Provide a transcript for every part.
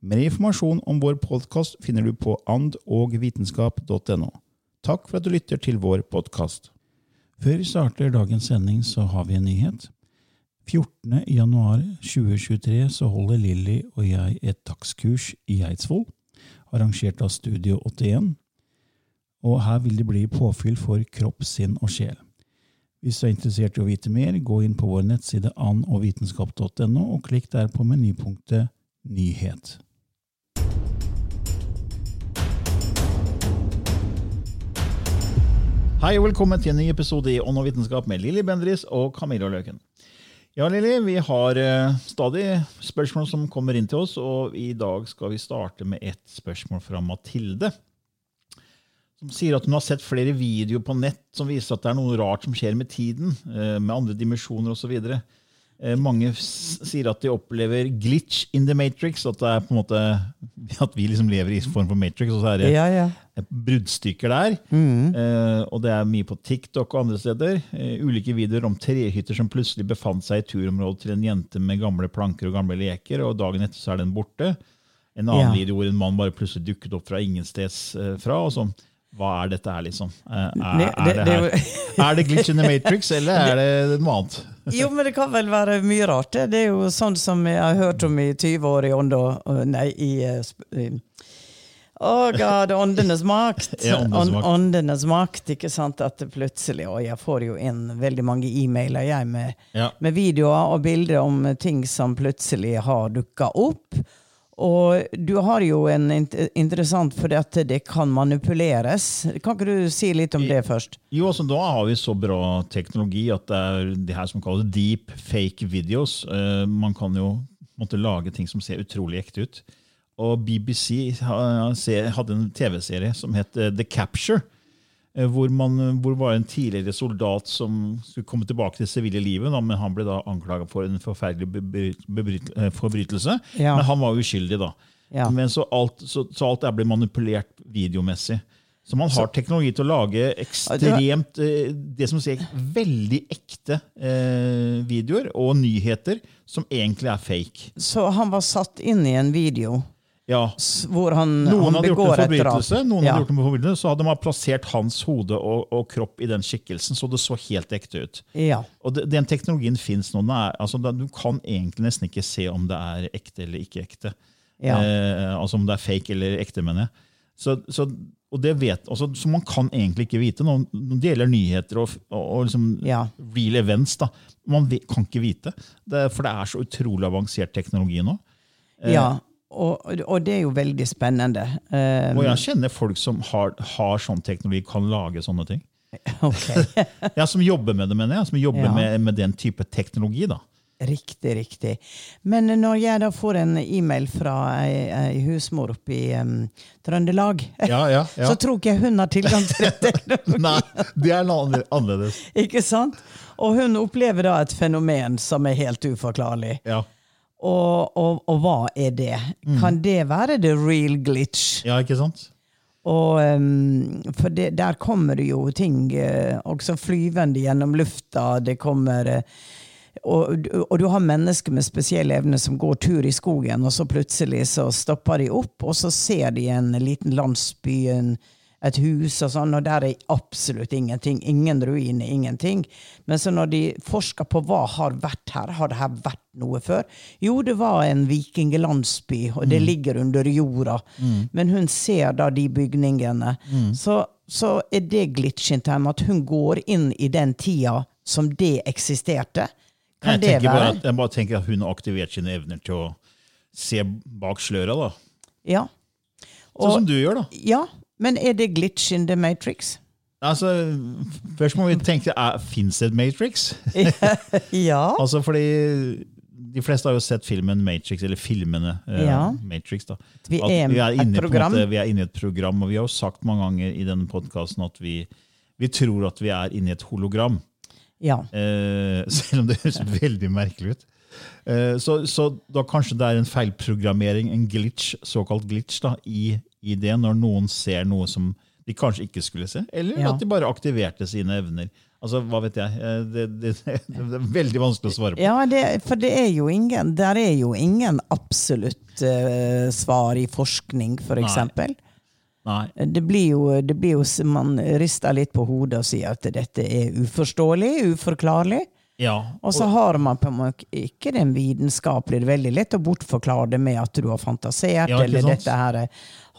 Mer informasjon om vår podkast finner du på andogvitenskap.no. Takk for at du lytter til vår podkast. Før vi starter dagens sending, så har vi en nyhet. 14. januar 2023 så holder Lilly og jeg et dagskurs i Eidsvoll, arrangert av Studio 81. Og her vil det bli påfyll for kropp, sinn og sjel. Hvis du er interessert i å vite mer, gå inn på vår nettside andogvitenskap.no og klikk der på menypunktet Nyhet. Hei og velkommen til en ny episode i Ånd og vitenskap med Lilly Bendris og Camilla Løken. Ja, Lilly, vi har uh, stadig spørsmål som kommer inn til oss, og i dag skal vi starte med et spørsmål fra Mathilde. Som sier at hun har sett flere videoer på nett som viser at det er noe rart som skjer med tiden, uh, med andre dimensjoner osv. Eh, mange sier at de opplever glitch in the matrix. At det er på en måte at vi liksom lever i form for matrix, og så er det Ja, ja. bruddstykker der. Eh, og det er mye på TikTok og andre steder. Eh, ulike videoer om trehytter som plutselig befant seg i turområdet til en jente med gamle planker og gamle leker, og dagen etter så er den borte. En annen Ja. video hvor en mann bare plutselig dukket opp fra ingensteds eh, fra. og sånn. Hva er dette her, liksom? Eh, er, er, det- det det er her, er det glitch in the matrix, eller er det noe annet? Jo, men det kan vel være mye rart. Det Det er jo sånn som jeg har hørt om i 20 år i Ånda Nei, i eh, i- Å, god. Åndenes makt. åndenes makt, ikke sant? At det plutselig Og jeg får jo inn veldig mange e-mailer jeg med, Ja. med videoer og bilder om ting som plutselig har dukka opp. Og du har jo en interessant fordi at det kan manipuleres. Kan ikke du si litt om det først? Jo, altså Da har vi så bra teknologi at det er det her som kalles deep fake videos. Eh, man kan jo måtte lage ting som ser utrolig ekte ut. Og BBC hadde en TV-serie som het eh, The Capture. Eh, Hvor, man, hvor var en tidligere soldat som skulle komme tilbake til det sivile livet. da, Men han ble da anklaga for en forferdelig eh, forbrytelse. Ja. Men han var uskyldig, da. Ja. Men så alt, så, så alt er blitt manipulert videomessig. Så man har teknologi til å lage ekstremt eh, det som sier veldig ekte eh, videoer og nyheter som egentlig er fake. Så han var satt inn i en video Ja. hvor han, Noen han hadde gjort begår en forbrytelse, noen Ja. hadde gjort en forbrytelse, så hadde man plassert hans hode og, og kropp i den skikkelsen, så det så helt ekte ut. Ja. Og det, Den teknologien fins nå. Er, altså, du kan egentlig nesten ikke se om det er ekte eller ikke ekte. Ja. Eh, altså om det er fake eller ekte, mener jeg. Så, så, og det vet, altså, så man kan egentlig ikke vite når, det gjelder nyheter og, og, og liksom Ja. real events. da. Man kan ikke vite, det, for det er så utrolig avansert teknologi nå. Eh. ja. Og, og det er jo veldig spennende. Um, Og jeg kjenner folk som har, har sånn teknologi, kan lage sånne ting. ok. Ja, Som jobber med det, mener jeg. Som jobber Ja. med, med den type teknologi. da. Riktig, riktig. Men når jeg da får en e-mail fra ei, ei husmor oppe i um, Trøndelag, Ja, ja, ja. så tror ikke jeg hun har tilgang til dette. Nei, det er noe annerledes. ikke sant? Og hun opplever da et fenomen som er helt uforklarlig. Ja, Og, og, og hva er det? Mm. Kan det være the real glitch? ja ikke sant? Og um, For det, der kommer det jo ting uh, også flyvende gjennom lufta. Det kommer uh, og, og, du har mennesker med spesielle evner som går tur i skogen, og så plutselig så stopper de opp, og så ser de en liten landsby, en, et hus og sånn, og der er absolutt ingenting. Ingen ruiner, ingenting. Men så når de forsker på hva har vært her, har det her vært noe før? Jo, det var en vikinglandsby, og det mm. ligger under jorda. Mm. Men hun ser da de bygningene. Mm. Så, så, er det glitchen til henne, at hun går inn i den tida som det eksisterte. Kan jeg, det være? Bare jeg bare tenker at hun har aktivert sine evner til å se bak sløra. da. Ja. Og, sånn som du gjør, da. Ja, Men er det glitch in the matrix? Altså, Først må vi tenke fins det et Matrix? ja. altså fordi De fleste har jo sett filmen Matrix, eller filmene ja. uh, Matrix. da. Vi er, vi, er inne, måte, vi er inne i et program, og vi har jo sagt mange ganger i denne podkasten at vi, vi tror at vi er inne i et hologram. Ja. Uh, selv om det høres veldig merkelig ut. Eh, så, så, da kanskje det er en feilprogrammering, en glitch, såkalt glitch, da, i, i, det, når noen ser noe som de kanskje ikke skulle se, eller ja. at de bare aktiverte sine evner. Altså, hva vet jeg? Det, det, det, det er veldig vanskelig å svare på. Ja, For det er jo ingen, der er jo ingen absolutt uh, svar i forskning, f.eks. For Nei. Det blir, jo, det blir jo Man rister litt på hodet og sier at dette er uforståelig, uforklarlig. Ja, og, og så har man på en måte ikke den vitenskapelige. Det er veldig lett å bortforklare det med at du har fantasert, ja, eller sant? dette her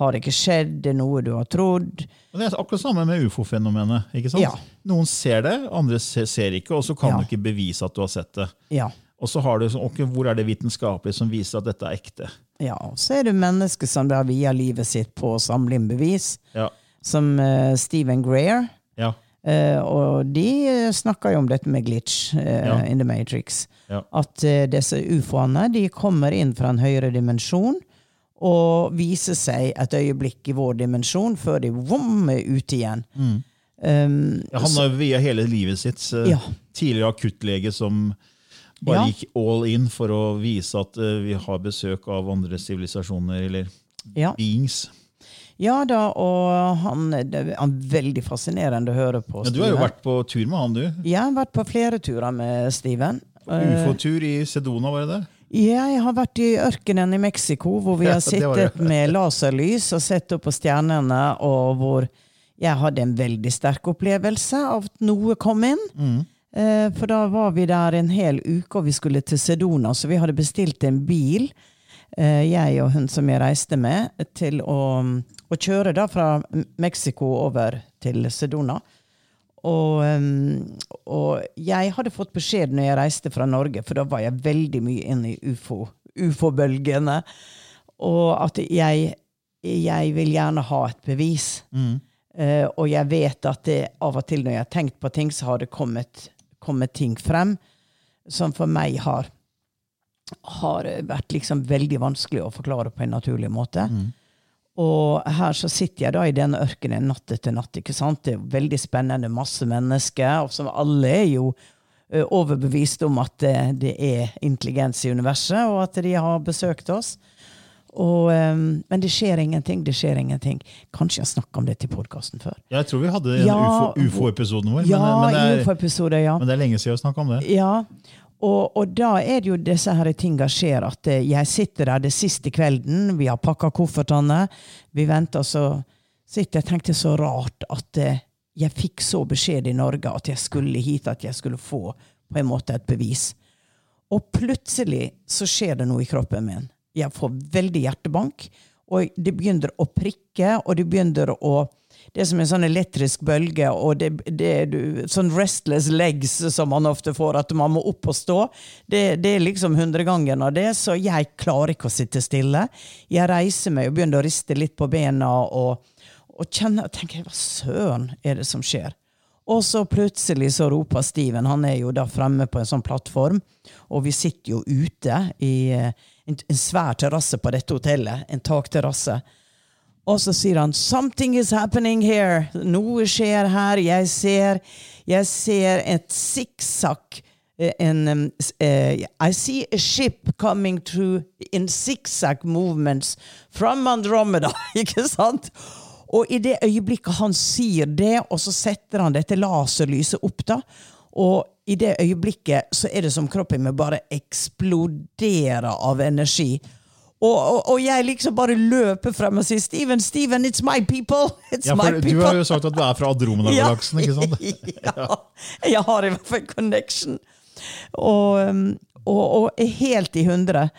har ikke skjedd, det er noe du har trodd. Og det er akkurat samme med ufo-fenomenet. ikke sant? Ja. Noen ser det, andre ser ikke, og så kan du ikke bevise at du har sett det. Ja. Og så har du okay, Hvor er det vitenskapelige som viser at dette er ekte? Ja, og Så er det mennesker som har via livet sitt på å samle inn bevis, ja. som uh, Stephen Greer. Ja. Uh, og de uh, snakker jo om dette med glitch ja. in the matrix. Ja. At disse ufoene de kommer inn fra en høyere dimensjon og viser seg et øyeblikk i vår dimensjon før de vom, er ute igjen. Mm. Um, han har via hele livet sitt. Tidligere akuttlege som bare ja. gikk all in for å vise at uh, vi har besøk av andre sivilisasjoner, eller ja. beings. Ja da, og han, er veldig fascinerende å høre på. Ja, du har jo vært på tur med han, du? Ja, jeg har vært på flere turer med Steven. Ufo-tur i Sedona, var det det? Ja, jeg har vært i ørkenen i Mexico, hvor vi har sittet med laserlys og sett opp på stjernene, og hvor jeg hadde en veldig sterk opplevelse av at noe kom inn. Mm. Eh, for da var vi der en hel uke, og vi skulle til Sedona, så vi hadde bestilt en bil, jeg og hun som jeg reiste med, til å, å kjøre da fra Mexico over til Sedona. Og, og, jeg hadde fått beskjed når jeg reiste fra Norge, for da var jeg veldig mye inne i ufo-bølgene, og at jeg, jeg vil gjerne ha et bevis. Mm. Uh, og jeg vet at det, av og til når jeg har tenkt på ting, så har det kommet kommet ting frem som for meg har, har vært liksom veldig vanskelig å forklare på en naturlig måte. Mm. Og her så sitter jeg da i denne ørkenen natt etter natt. ikke sant? Det er veldig spennende, masse mennesker, og som alle er jo overbevist om at det, det er intelligens i universet, og at de har besøkt oss. Og, um, men det skjer ingenting. det skjer ingenting. Kanskje jeg snakka om det til podkasten før. Jeg tror vi hadde ja, ufo-episoden vår, ja, men, men, det er, ja. men, det er, lenge siden vi snakka om det. Ja, og, og, da er det jo disse her tinga skjer. At eh, jeg sitter der det siste kvelden, vi har pakka koffertene, vi venter, så sitter jeg tenkte så rart at eh, jeg fikk så beskjed i Norge at jeg skulle hit, at jeg skulle få på en måte et bevis. Og plutselig så skjer det noe i kroppen min jeg får veldig hjertebank. Og det begynner å prikke, og det begynner å Det som en sånn elektrisk bølge, og det, det er sånn restless legs som man ofte får, at man må opp og stå. Det, det er liksom hundregangen av det, så jeg klarer ikke å sitte stille. Jeg reiser meg og begynner å riste litt på bena og, og kjenner, tenker hva søren er det som skjer? Og så plutselig så roper Steven, han er jo da fremme på en sånn plattform, og vi sitter jo ute i en svær terrasse på dette hotellet. En takterrasse. Og så sier han 'Something is happening here'. Noe skjer her. Jeg ser, jeg ser et sikksakk um, uh, I see a ship coming through in zigzag movements from Andromeda. Ikke sant? Og i det øyeblikket han sier det, og så setter han dette laserlyset opp, da, og i det øyeblikket så er det som kroppen min bare eksploderer av energi. Og, og, og jeg liksom bare løper frem og sier 'Steven, Steven, it's my people!' It's Ja, my for people. du har jo sagt at du er fra Adromeda-galaksen, ikke sant? ja. Jeg har i hvert fall connection. Og, um, og, helt i hundre.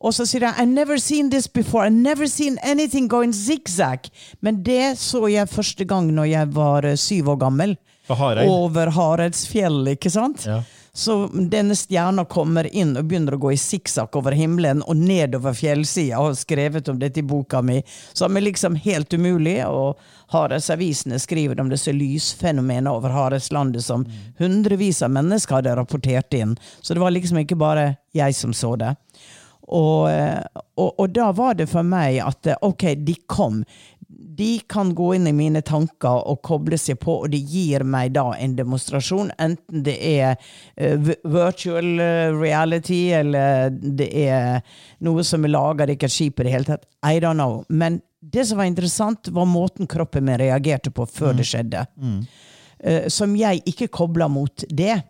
Og så sier jeg 'I've never seen this before. I've never seen anything going zigzag. Men det så jeg første gang når jeg var eh, syv år gammel. Over Hareidsfjell, ikke sant? Ja. Så denne stjerna kommer inn og begynner å gå i sikksakk over himmelen og nedover fjellsida. og har skrevet om dette i boka mi, som er liksom helt umulig. Og Haresavisene skriver om disse lysfenomenene over Hareslandet som hundrevis av mennesker hadde rapportert inn. Så det var liksom ikke bare jeg som så det. Og, eh, og, og da var det for meg at eh, ok, de kom. De kan gå inn i mine tanker og koble seg på, og det gir meg da en demonstrasjon. Enten det er uh, virtual eh, reality, eller det er noe som er laga, det er ikke et skip i det hele tatt. I don't know. Men det som var interessant, var måten kroppen min reagerte på før det skjedde. Eh, som jeg ikke kobla mot det.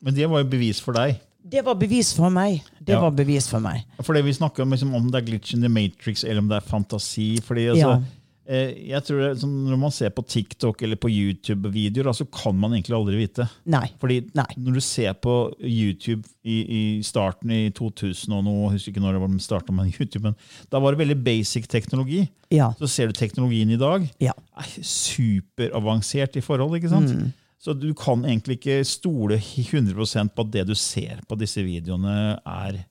Men det var jo bevis for deg. Det var bevis for meg. Det Ja. var bevis for meg. For det vi snakker om, liksom, om det er glitch in the matrix eller om det er fantasi. fordi altså, eh, jeg tror det, Når man ser på TikTok eller på YouTube-videoer, så kan man egentlig aldri vite. Nei. Fordi Nei. når du ser på YouTube i, i starten i 2000 og noe, husker ikke når det var de startet med YouTube, men da var det veldig basic teknologi. Ja. Så ser du teknologien i dag. Ja. er superavansert i forhold. ikke sant? Så du kan egentlig ikke stole 100% på at det du ser på disse videoene, er,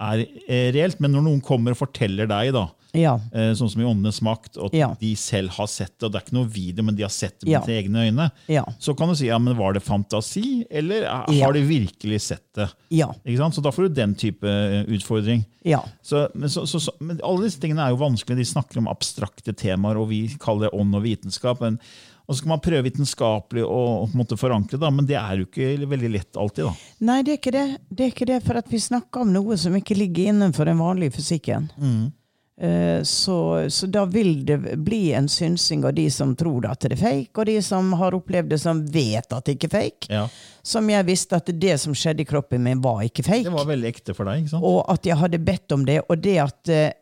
er eh, reelt. Men når noen kommer og forteller deg, da, Ja. eh, sånn som i Åndenes makt, at Ja. de selv har sett det, og det er ikke noe video, men de har sett det med Ja. sine egne øyne, så kan du si ja, men var det fantasi, eller er- har de virkelig sett det? Ja. Ikke sant? Så da får du den type eh, utfordring. Ja. Så, men, så, så, så, men alle disse tingene er jo vanskelig. De snakker om abstrakte temaer, og vi kaller det ånd og vitenskap. Men, og så kan man prøve vitenskapelig å, å på en måte forankre, da, men det er jo ikke veldig lett alltid. da. Nei, det er ikke det. Det er ikke det, for at vi snakker om noe som ikke ligger innenfor den vanlige fysikken. Eh, Så, så da vil det bli en synsing av de som tror at det er fake, og de som har opplevd det, som vet at det ikke er fake. Ja. Som jeg visste at det som skjedde i kroppen min, var ikke fake. Det var veldig ekte for deg. ikke sant? Og at jeg hadde bedt om det. Og det at eh,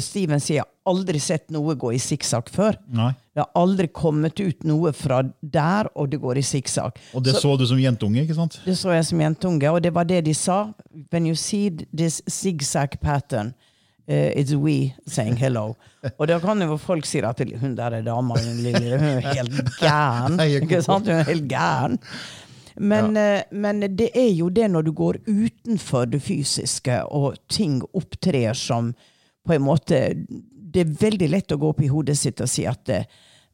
Steven sier 'jeg har aldri sett noe gå i sikksakk før'. Nei. Det har aldri kommet ut noe fra der, og det går i sikksakk. Og det så, du som jentunge, ikke sant? Det så jeg som jentunge, og det var det de sa. When you see this zigzag pattern, uh, it's we saying hello. Og da kan jo folk si at hun der er dama, hun lille, hun er helt gæren. Ikke sant? Hun er helt gæren. Men, ja. men det er jo det når du går utenfor det fysiske, og ting opptrer som på en måte Det er veldig lett å gå opp i hodet sitt og si at eh,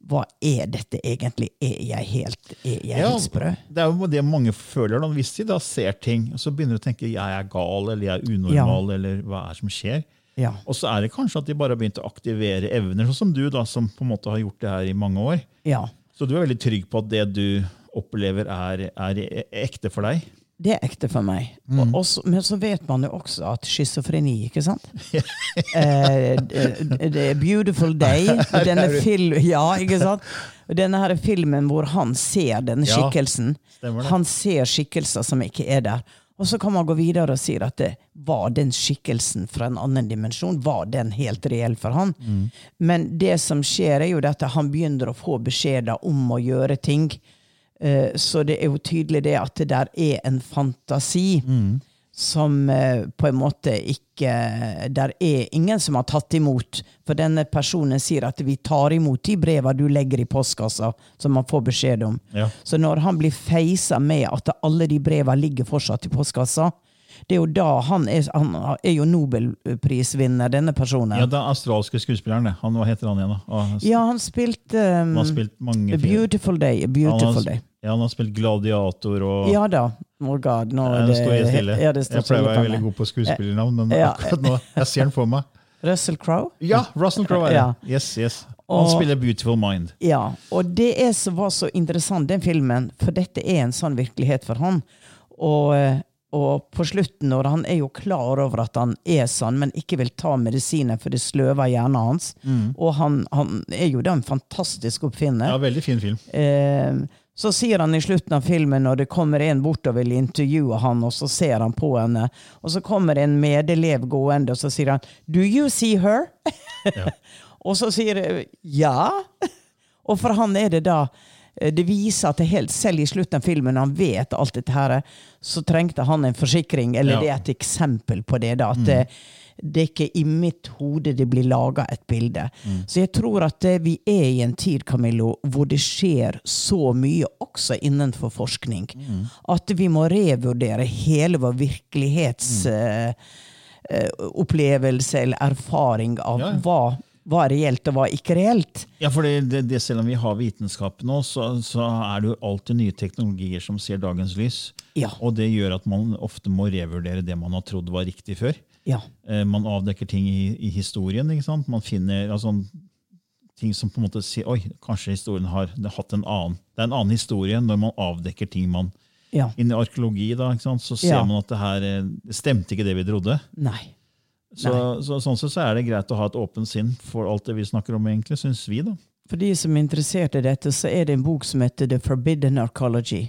hva er dette egentlig? Er jeg helt, er jeg Ja, helt sprø? det er jo det mange føler da, hvis de da ser ting, og så begynner de å tenke jeg er gal eller jeg er unormal, eller hva er det som skjer? Ja. Og så er det kanskje at de bare har begynt å aktivere evner, sånn som du, da, som på en måte har gjort det her i mange år. ja. Så du er veldig trygg på at det du opplever, er, er e- ekte for deg? Det er ekte for meg. Og, og så, men så vet man jo også at schizofreni, ikke sant? eh, det er 'Beautiful Day'. Denne fil ja, ikke sant? Denne her filmen hvor han ser denne skikkelsen. Ja. Han ser skikkelser som ikke er der. Og så kan man gå videre og si at det var den skikkelsen fra en annen dimensjon. Var den helt reell for han? Mm. Men det som skjer, er jo at han begynner å få beskjeder om å gjøre ting. Eh, Så det er jo tydelig det at det der er en fantasi som eh, på en måte ikke Der er ingen som har tatt imot. For denne personen sier at vi tar imot de brevene du legger i postkassa, som man får beskjed om. Ja. Så når han blir feisa med at alle de brevene ligger fortsatt i postkassa, det er jo da han er, han er jo nobelprisvinner, denne personen. Ja, er australske skuespilleren. Han, hva heter han igjen, da? Ah, Ja, han spilte um, han har spilt mange. Beautiful Day. A Han har, Day. ja, han har spilt Gladiator og Ja da. Oh God, nå Ja, det, står jeg stille. Ja, står jeg pleier å være veldig god på skuespillernavn, men Ja. akkurat nå jeg ser han for meg. Russell Crowe? Ja, Russell Crowe er det. Ja. Yes, yes. Han spiller Beautiful Mind. Ja. Og det er var så interessant, den filmen, for dette er en sånn virkelighet for han. Og, eh, og på slutten, når han er jo klar over at han er sånn, men ikke vil ta medisiner for det sløver hjernen hans Og han, han er jo da en fantastisk oppfinner. Ja, veldig fin film. Eh, så sier han i slutten av filmen, når det kommer en bort og vil intervjue han, og så ser han på henne, og så kommer en medelev gående, og så sier han 'Do you see her?' Ja. og så sier hun 'ja'. og for han er det da Det viser at helt, selv i slutten av filmen, han vet alt dette her, så trengte han en forsikring, eller Ja. det er et eksempel på det. da, at det, det er ikke i mitt hode det blir laga et bilde. Så jeg tror at eh, vi er i en tid Camillo, hvor det skjer så mye, også innenfor forskning, at vi må revurdere hele vår virkelighetsopplevelse eller erfaring av Ja. hva hva er reelt, og hva ikke reelt. Ja, for det, det, Selv om vi har vitenskap nå, så, så er det jo alltid nye teknologier som ser dagens lys. Ja. Og det gjør at man ofte må revurdere det man har trodd var riktig før. Ja. Eh, man avdekker ting i, i historien. ikke sant? Man finner altså, ting som på en måte sier oi, kanskje historien har hatt en annen Det er en annen historie når man avdekker ting man ja. Innen arkeologi da, ikke sant? så ser man at det her eh, stemte ikke det vi trodde. Nei. Så, så, sånn sett så er det greit å ha et åpent sinn for alt det vi snakker om, egentlig, syns vi. da. For de som er interessert i dette, så er det en bok som heter The Forbidden Archaeology.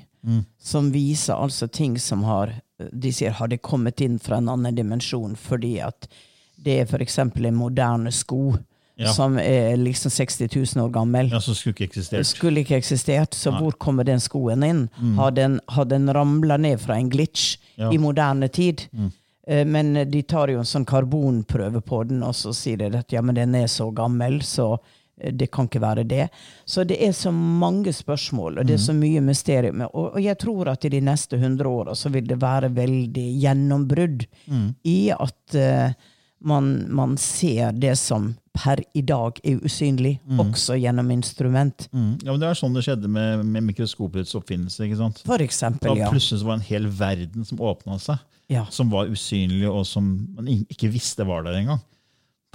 Som viser altså ting som har de sier har det kommet inn fra en annen dimensjon, fordi at det er f.eks. en moderne sko Ja. som er liksom 60 000 år gammel. Ja, Som skulle ikke eksistert. Skulle ikke eksistert, så Nei. hvor kommer den skoen inn? Har den, har den ramla ned fra en glitch Ja. i moderne tid? Eh, Men de tar jo en sånn karbonprøve på den, og så sier de at ja, men den er så gammel, så eh, det kan ikke være det. Så det er så mange spørsmål, og det er så mye mysterium. Og, jeg tror at i de neste hundre åra så vil det være veldig gjennombrudd i at uh, man, man ser det som per i dag er usynlig, også gjennom instrument. Mm. Ja, men Det er sånn det skjedde med, med mikroskopets oppfinnelse. ikke sant? For eksempel, ja. plutselig var det en hel verden som åpna seg, ja. som var usynlig, og som man ikke visste var der engang.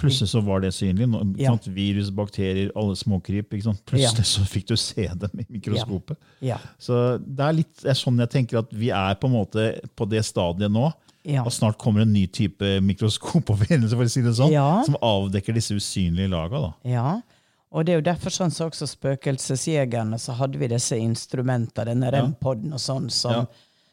Plutselig så var det synlig. Ja. Virus, bakterier, alle småkryp. Plutselig så fikk du se dem i mikroskopet. Ja. Så det er litt det er sånn jeg tenker at vi er på en måte på det stadiet nå. Ja. Og snart kommer en ny type mikroskopoppfinnelse for å si det sånn, Ja. som avdekker disse usynlige laga. da. ja. Og det er jo derfor sånn som også Spøkelsesjegerne, så hadde vi disse instrumentene, denne rem-podden og sånn, som, Ja.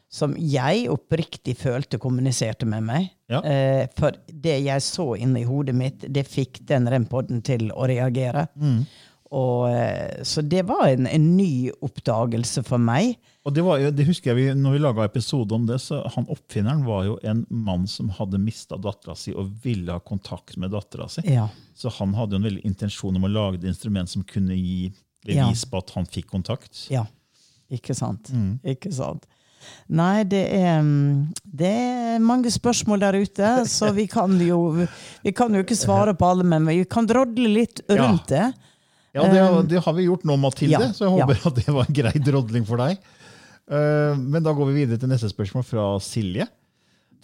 Som jeg oppriktig følte kommuniserte med meg. Ja. Eh, for det jeg så inni hodet mitt, det fikk den rem-podden til å reagere. Mm. Og, eh, så det var en, en ny oppdagelse for meg. Og det, var jo, det husker jeg vi, når vi laga episode om det, så han oppfinneren var jo en mann som hadde mista dattera si og ville ha kontakt med dattera si. Ja. Så han hadde jo en veldig intensjon om å lage et instrument som kunne gi Ja. bevis på at han fikk kontakt. Ja, ikke sant. Mm. Ikke sant. Nei, det er, mm, det er mange spørsmål der ute, så vi kan jo, vi kan jo ikke svare på alle, men vi kan drodle litt rundt det. Ja, det, det har vi gjort nå, Mathilde, ja, så jeg håper at det var en grei drodling for deg. Eh, Men da går vi videre til neste spørsmål fra Silje.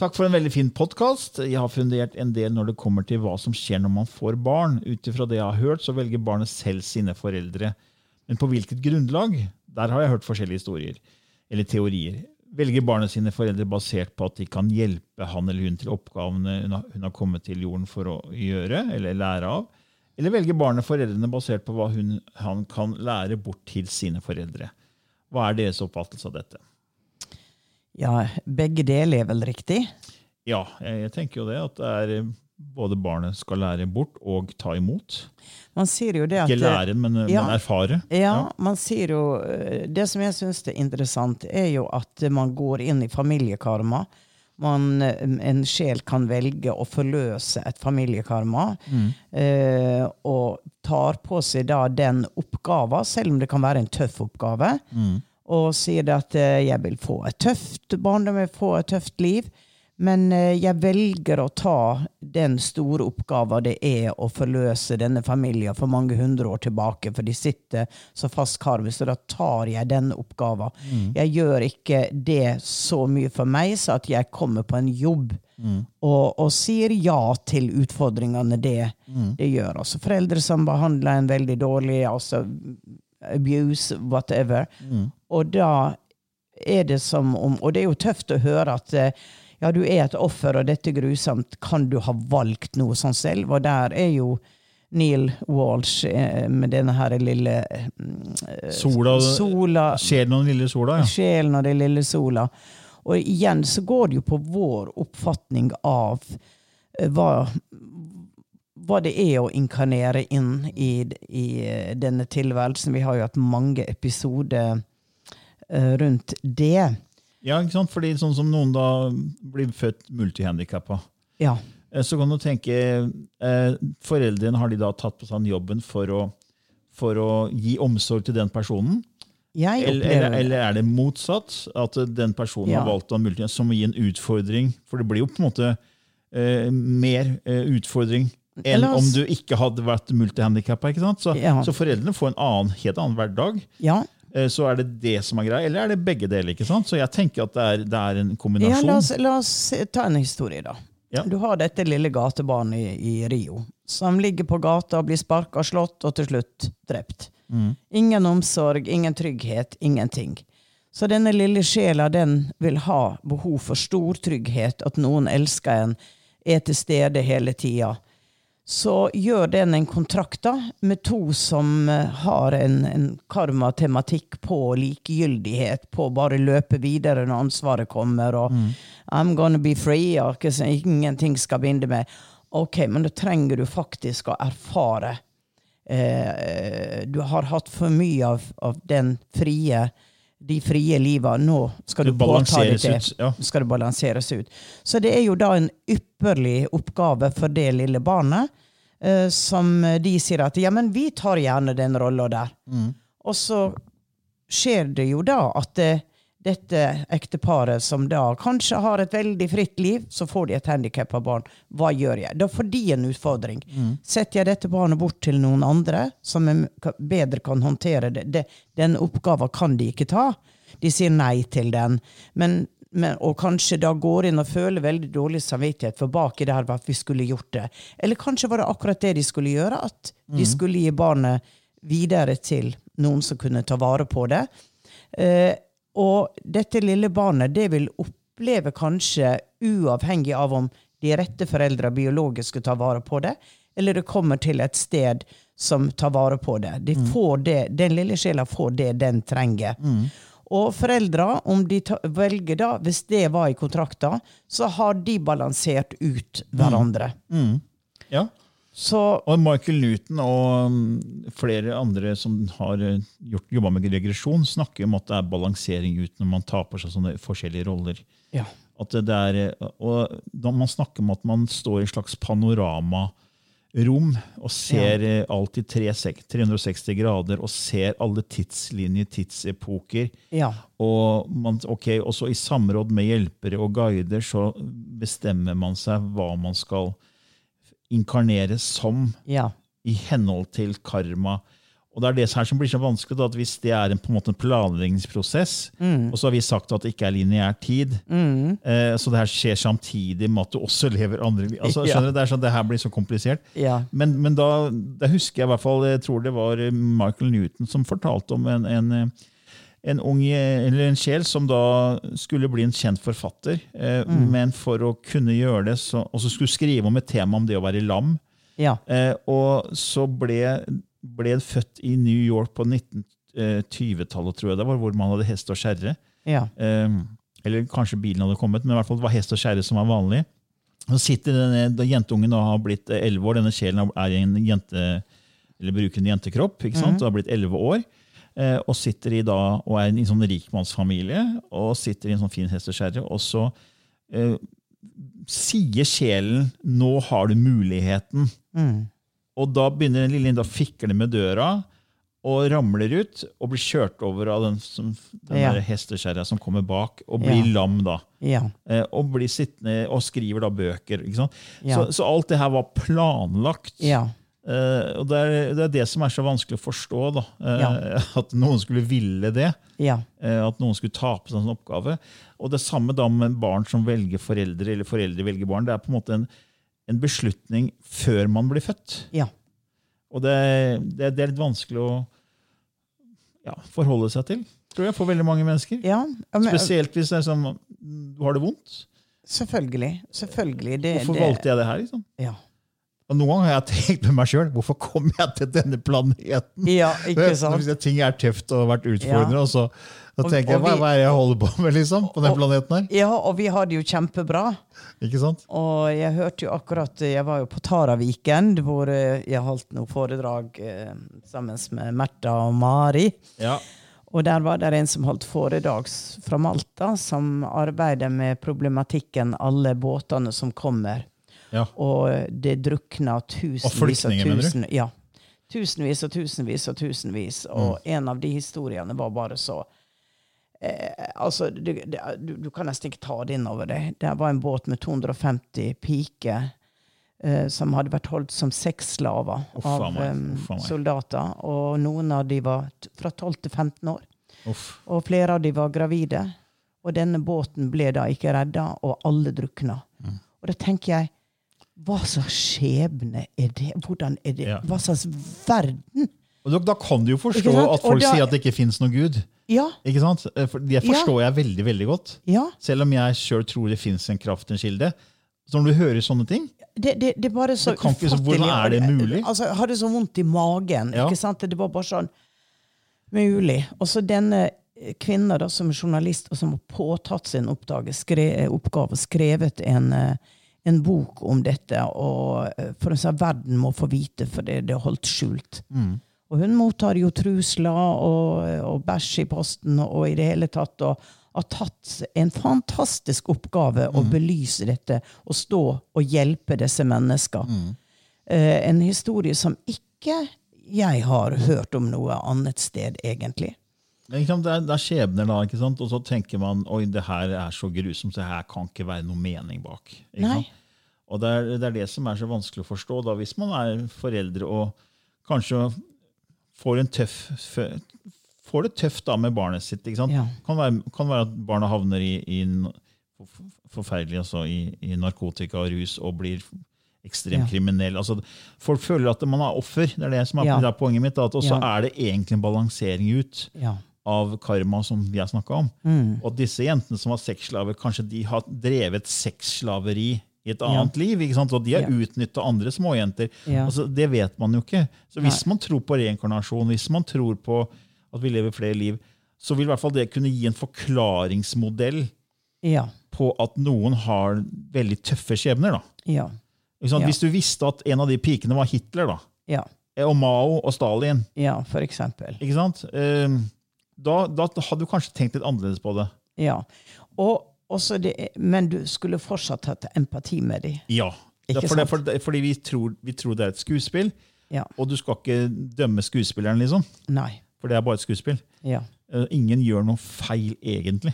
Takk for en veldig fin podkast. Jeg har fundert en del når det kommer til hva som skjer når man får barn. Ut ifra det jeg har hørt, så velger barnet selv sine foreldre. Men på hvilket grunnlag? Der har jeg hørt forskjellige historier. Eller teorier. Velger barnet sine foreldre basert på at de kan hjelpe han eller hun til oppgavene hun har, kommet til jorden for å gjøre eller lære av? Eller velger barnet foreldrene basert på hva hun, han kan lære bort til sine foreldre? Hva er deres oppfattelse av dette? Ja, begge deler er vel riktig? Ja, jeg, jeg tenker jo det. At det er eh, både barnet skal lære bort og ta imot. Man sier jo det at Ikke lære, men, Ja. men erfare. Ja, man sier jo eh, Det som jeg syns er interessant, er jo at man går inn i familiekarma. Man, eh, en sjel kan velge å forløse et familiekarma. Eh, og tar på seg da den oppgaven, selv om det kan være en tøff oppgave. Og sier det at eh, jeg vil få et tøft barndom, jeg vil få et tøft liv. Men eh, jeg velger å ta den store oppgaven det er å forløse denne familien for mange hundre år tilbake, for de sitter så fast karvet, så da tar jeg den oppgaven. Jeg gjør ikke det så mye for meg, så at jeg kommer på en jobb og, og sier ja til utfordringene det, det gjør. Altså foreldre som behandler en veldig dårlig, altså abuse, whatever. Og da er det som om Og det er jo tøft å høre at eh, ja, du er et offer, og dette er grusomt. Kan du ha valgt noe sånn selv? Og der er jo Neil Walsh eh, med denne her lille eh, Sola, sola Sjelen og den lille sola, ja. Sjelen og den lille sola. Og igjen så går det jo på vår oppfatning av eh, hva, hva det er å inkarnere inn i, i denne tilværelsen. Vi har jo hatt mange episoder rundt det. Ja, ikke sant? Fordi sånn som noen da blir født multihandikappa, Ja. eh, så kan du tenke eh, Foreldrene har de da tatt på seg jobben for å, for å gi omsorg til den personen? Jeg Eller, eller, eller er det motsatt? At den personen Ja. har valgt å ha som å gi en utfordring? For det blir jo på en måte eh, mer eh, utfordring enn om du ikke hadde vært multihandikappa. Så, Ja. så foreldrene får en annen, helt annen hverdag. Ja. Eh, Så er det det som er greia, eller er det begge deler? ikke sant? Så jeg tenker at det er, det er en Ja, kombinasjon. la, oss, la oss ta en historie, da. Ja. Du har dette lille gatebarnet i, i Rio som ligger på gata og blir sparka, slått og til slutt drept. Mm. Ingen omsorg, ingen trygghet, ingenting. Så denne lille sjela den vil ha behov for stor trygghet, at noen elsker en, er til stede hele tida. Så gjør den en kontrakt da, med to som eh, har en, en karma-tematikk på likegyldighet, på bare løpe videre når ansvaret kommer, og I'm gonna be free, og ingenting skal binde meg. Ok, men da trenger du faktisk å erfare eh, Du har hatt for mye av, av den frie de frie liva. Nå skal Det du påta deg det. ut, ja. skal du balanseres ut. Så det er jo da en ypperlig oppgave for det lille barnet, eh, som de sier at ja, men vi tar gjerne den rolla der. Og så skjer det jo da at eh, dette ekteparet som da kanskje har et veldig fritt liv, så får de et handikappa barn. Hva gjør jeg? Da får de en utfordring. Setter jeg dette barnet bort til noen andre som bedre kan håndtere det? det den oppgaven kan de ikke ta. De sier nei til den. Men, men, og kanskje da går inn og føler veldig dårlig samvittighet for bak i det her at vi skulle gjort det. Eller kanskje var det akkurat det de skulle gjøre, at de skulle gi barnet videre til noen som kunne ta vare på det. Eh, og dette lille barnet det vil oppleve kanskje, uavhengig av om de rette foreldra biologisk skal ta vare på det, eller det kommer til et sted som tar vare på det. De får det den lille sjela får det den trenger. Og foreldra, om de velger da, hvis det var i kontrakta, så har de balansert ut hverandre. Ja. Så Og Michael Newton og mm, flere andre som har eh, jobba med regresjon, snakker om at det er balansering ut når man tar på seg sånne forskjellige roller. ja. At det det er, eh, og da Man snakker om at man står i et slags panoramarom og ser ja. alt i 360 360 grader og ser alle tidslinjer, tidsepoker. Ja. Og, man, okay, og så i samråd med hjelpere og guider så bestemmer man seg hva man skal inkarnere som Ja. i henhold til karma. Og det er det her som blir så vanskelig, da, at hvis det er en, på en måte en planleggingsprosess, og så har vi sagt at det ikke er lineær tid, eh, så det her skjer samtidig med at du også lever andre liv. Altså, Ja. du, det er sånn, det her blir så komplisert. Ja. Men, men da, da husker jeg i hvert fall, jeg tror det var Michael Newton som fortalte om en, en, en ung, eller en sjel som da skulle bli en kjent forfatter, eh, men for å kunne gjøre det, så, og så skulle skrive om et tema om det å være lam, Ja. Eh, og så ble, ble han født i New York på 1920-tallet, tror jeg det var, hvor man hadde hest og skjerre. Ja. Eh, eller kanskje bilen hadde kommet, men i hvert fall det var hest og skjerre som var vanlig. Så sitter denne, da jentungen og har blitt elleve 11 år, denne sjelen er i en jente, eller bruker en jentekropp, ikke sant? og har blitt 11 år. Eh, og sitter i da, og er i en sånn rikmannsfamilie, og sitter i en sånn fin hesteskjerre. og så eh, sier sjelen 'nå har du muligheten'. Og da begynner den lille Linda å fikle med døra og ramler ut og blir kjørt over av den, som, den Ja. hesteskjerra som kommer bak, og blir Ja. lam da. Ja. Eh, og blir sittende og skriver da bøker. Så, så alt det her var planlagt. Ja. Eh, og det er, det er det som er så vanskelig å forstå. da, eh, Ja. At noen skulle ville det. Ja. Uh, At noen skulle ta på seg en sånn oppgave. Og det samme da med barn som velger foreldre, eller foreldre velger barn. Det er på en måte en, en beslutning før man blir født. Ja. Og det, det, det er litt vanskelig å ja, forholde seg til, tror jeg, for veldig mange mennesker. Men, Spesielt hvis er sånn, du har det vondt. selvfølgelig. Selvfølgelig. Det, Hvorfor valgte jeg det her? liksom? Ja. Og Noen ganger har jeg tenkt med meg sjøl hvorfor kom jeg til denne planeten? ja, ikke sant? Hvis ting er tøft og har vært utfordrende, Ja. og så da Og- tenker jeg, hva, hva er det jeg holder på med liksom, på den Og- planeten her? Ja, og vi har det jo kjempebra. Ikke sant? Og jeg hørte jo akkurat Jeg var jo på Taraviken, hvor eh, jeg holdt noe foredrag eh, sammen med Märtha og Mari. Ja. Og der var det en som holdt foredrag fra Malta, som arbeider med problematikken alle båtene som kommer. Ja. Og det drukna tusenvis og flyktninger, mener du? tusen, ja, tusenvis og tusenvis og tusenvis. Og Mm. en av de historiene var bare så eh, altså, du, du, du kan nesten ikke ta det inn over deg. Det var en båt med 250 piker eh, som hadde vært holdt som sexslaver av eh, meg. soldater. Og noen av de var fra 12 til 15 år. Uff. Og flere av de var gravide. Og denne båten ble da ikke redda, og alle drukna. Mm. Og da tenker jeg hva slags skjebne er det? Hvordan er det? Ja. Hva slags verden? Og da, da kan du jo forstå at folk da- sier at det ikke fins noe Gud. Ja, Ikke sant? Eh, For det forstår jeg veldig veldig godt. ja. Selv om jeg sjøl tror det fins en kraft, en kilde. Så når du hører sånne ting Det, det, det bare så ufattelig ikke- så hvordan er det mulig? Altså, jeg hadde så vondt i magen. Ja. ikke sant? Det var bare sånn mulig. Og så denne kvinna som er journalist, og som har påtatt sin oppgave, skrevet en, eh, en bok om dette. Og eh, for hun sa verden må få vite, for det, det er holdt skjult. Mm. Og hun mottar jo trusler og, og bæsj i posten og i det hele tatt. og har tatt en fantastisk oppgave å belyse dette og stå og hjelpe disse menneskene. Eh, en historie som ikke jeg har hørt om noe annet sted, egentlig. Det er, det er skjebner, da, ikke sant? og så tenker man oi, det her er så grusomt, så her kan ikke være noe mening bak. Og det er, det er det som er så vanskelig å forstå, da, hvis man er foreldre og kanskje får en tøff får det tøft da med barnet sitt. ikke sant? Ja. Kan, være, kan være at barna havner i, i forferdelig altså, i, i narkotika og rus og blir ekstremt Ja. kriminell. Altså, folk føler at man er offer. Det er det som er, Ja. det er poenget mitt. Og så Ja. er det egentlig en balansering ut Ja. Av karma som vi har snakka om. Mm. Og disse jentene som var sexslaver, kanskje de har drevet sexslaveri i et annet liv. ikke sant? Og de har Ja. utnytta andre småjenter. Ja. Altså, det vet man jo ikke. Så hvis Nei. man tror på reinkarnasjon, hvis man tror på at vi lever flere liv, så vil i hvert fall det kunne gi en forklaringsmodell Ja. på at noen har veldig tøffe skjebner. da. Ja. Ja. Hvis du visste at en av de pikene var Hitler, da, Ja. og Mao og Stalin, ja, for eksempel. ikke sant? Eh, Da, da hadde du kanskje tenkt litt annerledes på det. Ja. Og, også det, men du skulle fortsatt hatt empati med dem. Ja. For det, for det, fordi vi tror, vi tror det er et skuespill, Ja. og du skal ikke dømme skuespilleren, liksom. Nei. For det er bare et skuespill. Ja. Eh, Ingen gjør noe feil, egentlig.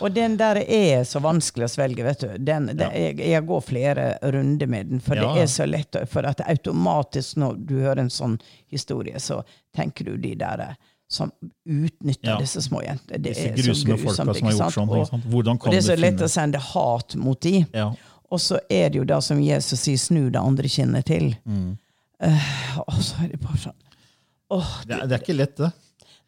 Og den der er så vanskelig å svelge, vet du. Den, den, jeg, jeg går flere runder med den, for Ja, det er så lett. For at automatisk når du hører en sånn historie, så tenker du de der eh, som utnytter Ja. disse små jentene. Det Disse er grusomme folka som har gjort sånn. Og, og det er så lett å sende hat mot de. ja. Og så er det jo da som Jesus sier, snu det andre kinnet til. Mm. Uh, og så er det bare sånn oh, det, er, det er ikke lett, det.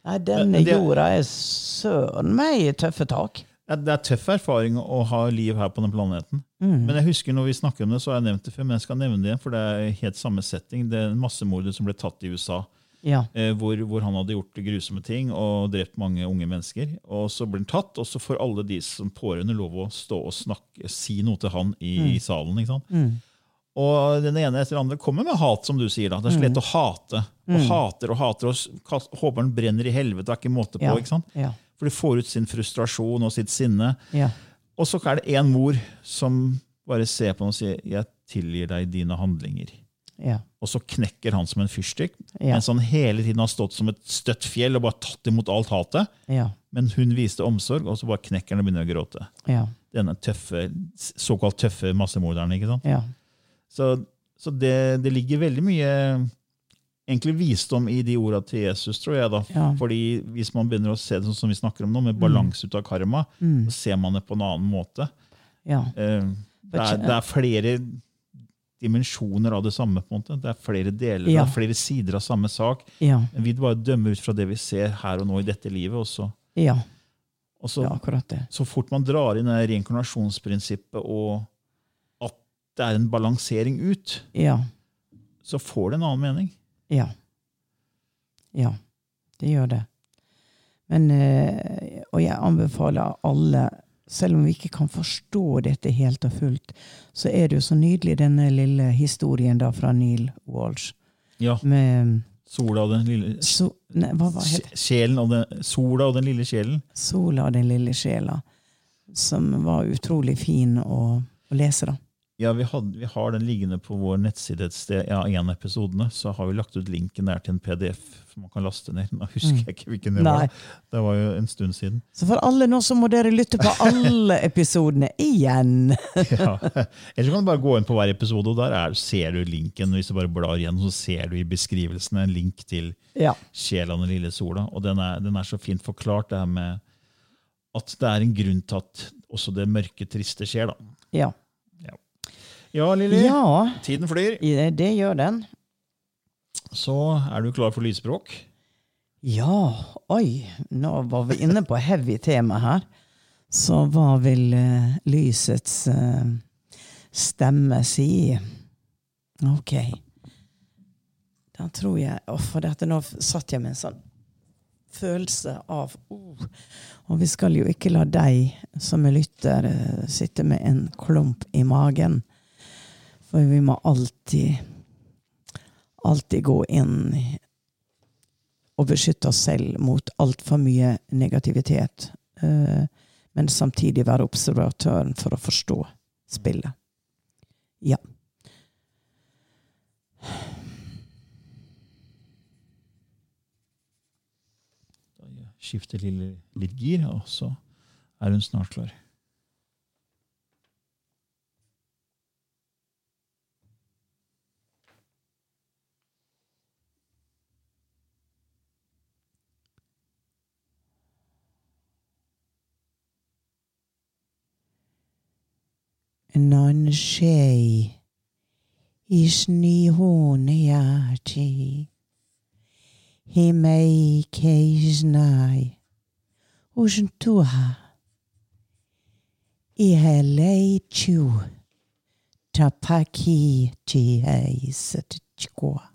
nei, denne det- jorda er søren meg i tøffe tak. Det Det er tøff erfaring å ha liv her på den planeten. Mm. Men jeg husker når vi snakker om det, så har jeg nevnt det før, men jeg skal nevne det igjen, for det er helt samme setting. Det er en massemorder som ble tatt i USA. Ja. eh, hvor, hvor han hadde gjort grusomme ting og drept mange unge mennesker. Og Så blir han tatt, og så får alle de som pårørende lov å stå og snakke, si noe til han i, i salen. ikke sant? Mm. Og den ene etter den andre kommer med hat, som du sier. da. Det er så lett å hate. Og hater og hater, og håper han brenner i helvete. Det er ikke måte på. Ja. ikke sant? Ja. For de får ut sin frustrasjon og sitt sinne. Ja. Og så er det en mor som bare ser på ham og sier 'jeg tilgir deg dine handlinger'. Ja. Og så knekker han som en fyrstikk, Ja. mens han hele tiden har stått som et støtt fjell og bare tatt imot alt hatet. Ja. Men hun viste omsorg, og så bare knekker han og begynner å gråte. Denne tøffe, såkalt tøffe massemorderen. ikke sant? Ja. Så, så det, det ligger veldig mye egentlig visdom i de orda til Jesus, tror jeg. da. Fordi Hvis man begynner å se det sånn som vi snakker om nå, med balanse ut av karma, så ser man det på en annen måte. ja. Uh, Det er, det er flere dimensjoner av det samme. på en måte. Det er flere deler, Ja. er flere sider av samme sak. Ja. Vi bare dømmer ut fra det vi ser her og nå i dette livet. Og så, Ja. og så, er akkurat det. så fort man drar inn det reinkarnasjonsprinsippet og at det er en balansering ut, Ja. så får det en annen mening. Ja. Ja, det gjør det. Men, eh, og jeg anbefaler alle, selv om vi ikke kan forstå dette helt og fullt, så er det jo så nydelig denne lille historien da fra Neil Walsh. Ja, Med sola og den lille so, nei, hva hva sjelen og den, Sola og den lille sjelen. Sola og den lille sjela. Som var utrolig fin å, å lese, da. Ja, vi, hadde, vi har den liggende på vår nettside et sted. Ja, en av episodene. Så har vi lagt ut linken der til en PDF som man kan laste ned. Nå husker jeg ikke hvilken det var. Det var jo en stund siden. Så for alle nå så må dere lytte på alle episodene igjen. Ja. Eller så kan du bare gå inn på hver episode, og der er, ser du linken. Hvis du bare blar igjen, så ser du i beskrivelsen en link til Ja. sjela og den lille sola. Og den er, den er så fint forklart, det her med at det er en grunn til at også det mørke, triste skjer. da. Ja. Ja, Lilly. ja Tiden flyr. det, det gjør den. Så er du klar for lydspråk? Ja, oi, nå var vi inne på heavy tema her. Så hva vil uh, lysets uh, stemme si? Ok. Da tror jeg oh, for dette nå satt jeg med en sånn følelse av oh. Og vi skal jo ikke la deg som er lytter, uh, sitte med en klump i magen. For vi må alltid alltid gå inn og beskytte oss selv mot altfor mye negativitet. eh, men samtidig være observatøren for å forstå spillet. Ja. Skifte Lilly litt gir, og så er hun snart klar. Isni honiati himei keisnai Ushntuha ihelei chu tapaki Chihei eisat chkwa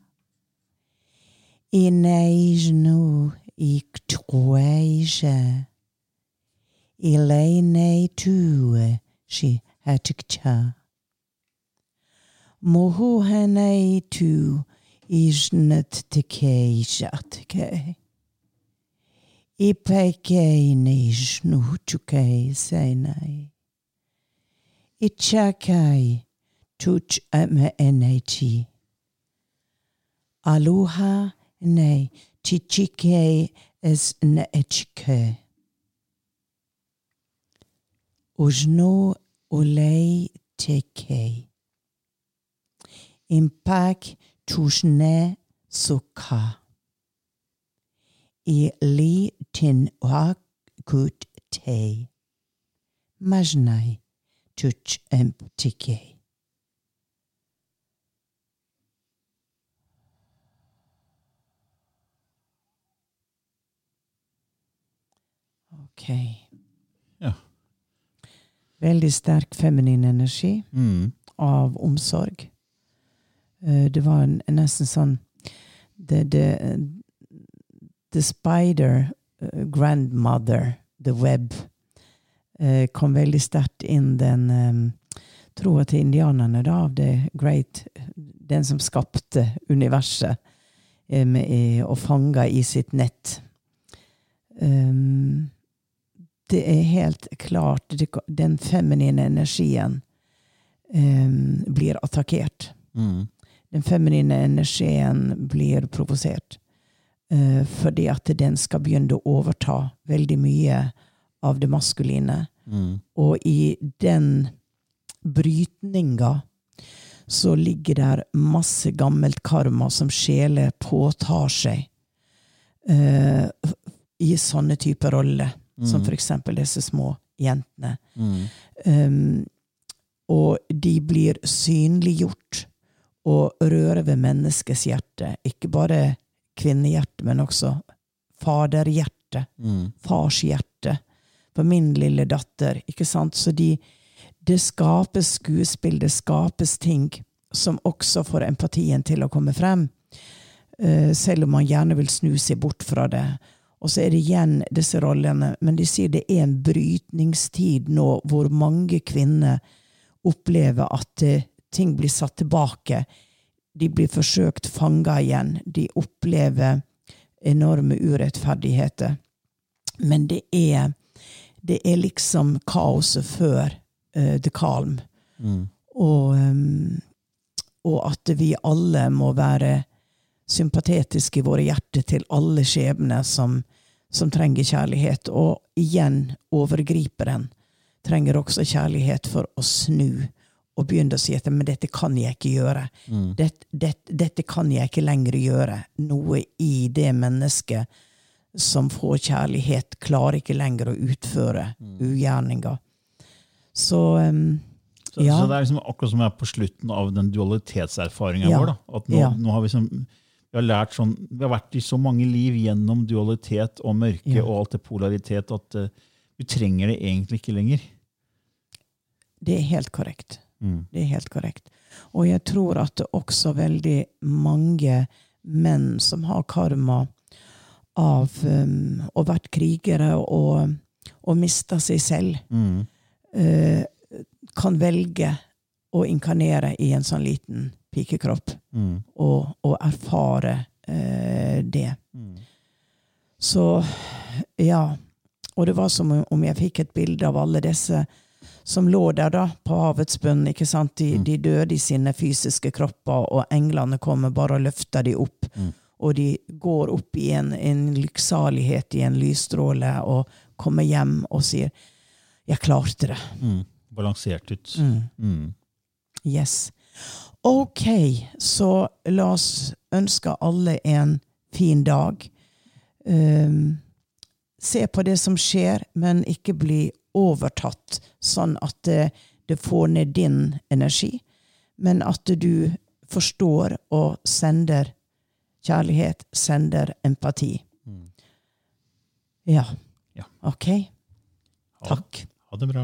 ineisnu Ileinei tue shi Atikcha. Mohohane tu isnet tike jatike. Ipeke nishnu tuke senai. Ichakai tuch eme enechi. Aloha ne tichikei es neechike. Ujno Olei Impact tushne sukha. I li tin kut te. Majnai tuch emptike. Okay. Veldig sterk feminin energi Mm. av omsorg. Eh, Det var en, nesten sånn The, the, the spider eh, grandmother, the web, eh, kom veldig sterkt inn den troa til indianerne da, av the great Den som skapte universet med, og fanga i sitt nett. Um, det er helt klart Den feminine energien um, blir attakkert. Mm. Den feminine energien blir provosert. Uh, fordi at den skal begynne å overta veldig mye av det maskuline. Mm. Og i den brytninga så ligger der masse gammelt karma som sjeler påtar seg uh, i sånne typer roller. Som for eksempel disse små jentene. Mm. Um, og de blir synliggjort og rører ved menneskets hjerte. Ikke bare kvinnehjerte, men også faderhjerte. Mm. Fars hjerte. For min lille datter. Ikke sant? Så de, det skapes skuespill, det skapes ting som også får empatien til å komme frem. Uh, selv om man gjerne vil snu seg bort fra det. Og så er det igjen disse rollene. Men de sier det er en brytningstid nå hvor mange kvinner opplever at eh, ting blir satt tilbake. De blir forsøkt fanga igjen. De opplever enorme urettferdigheter. Men det er, det er liksom kaoset før uh, the calm. Mm. Og, um, og at vi alle må være sympatetiske i våre hjerter til alle skjebner som, som trenger kjærlighet. Og igjen, overgriperen trenger også kjærlighet for å snu og begynne å si at men dette kan jeg ikke gjøre. Mm. Dette, dette, dette kan jeg ikke lenger gjøre. Noe i det mennesket som får kjærlighet, klarer ikke lenger å utføre ugjerninger. Så um, Så, Ja. så det er liksom akkurat som jeg er på slutten av den dualitetserfaringa Ja. vår. da. At nå, Ja. nå har vi, sånn, vi har lært sånn, vi har vært i så mange liv gjennom dualitet og mørke Ja. og alt det polaritet at uh, vi trenger det egentlig ikke lenger. det er helt korrekt. Mm. Det er helt korrekt. Og jeg tror at det også veldig mange menn som har karma av um, å vært krigere og, og mista seg selv, Mm. uh, kan velge å inkarnere i en sånn liten pikekropp Mm. og, og erfare eh, det. Mm. Så ja. Og det var som om jeg fikk et bilde av alle disse som lå der da, på havets bunn. ikke sant? De, Mm. de døde i sine fysiske kropper, og englene kommer bare og løfter dem opp. Mm. Og de går opp i en, en lykksalighet, i en lysstråle, og kommer hjem og sier 'Jeg klarte det'. Mm. Balansert ut. Mm. Yes. Ok, så la oss ønske alle en fin dag. Um, se på det som skjer, men ikke bli overtatt, sånn at det, det får ned din energi, men at du forstår og sender kjærlighet, sender empati. Mm. Ja. Ja. Ok. Takk. ha det bra.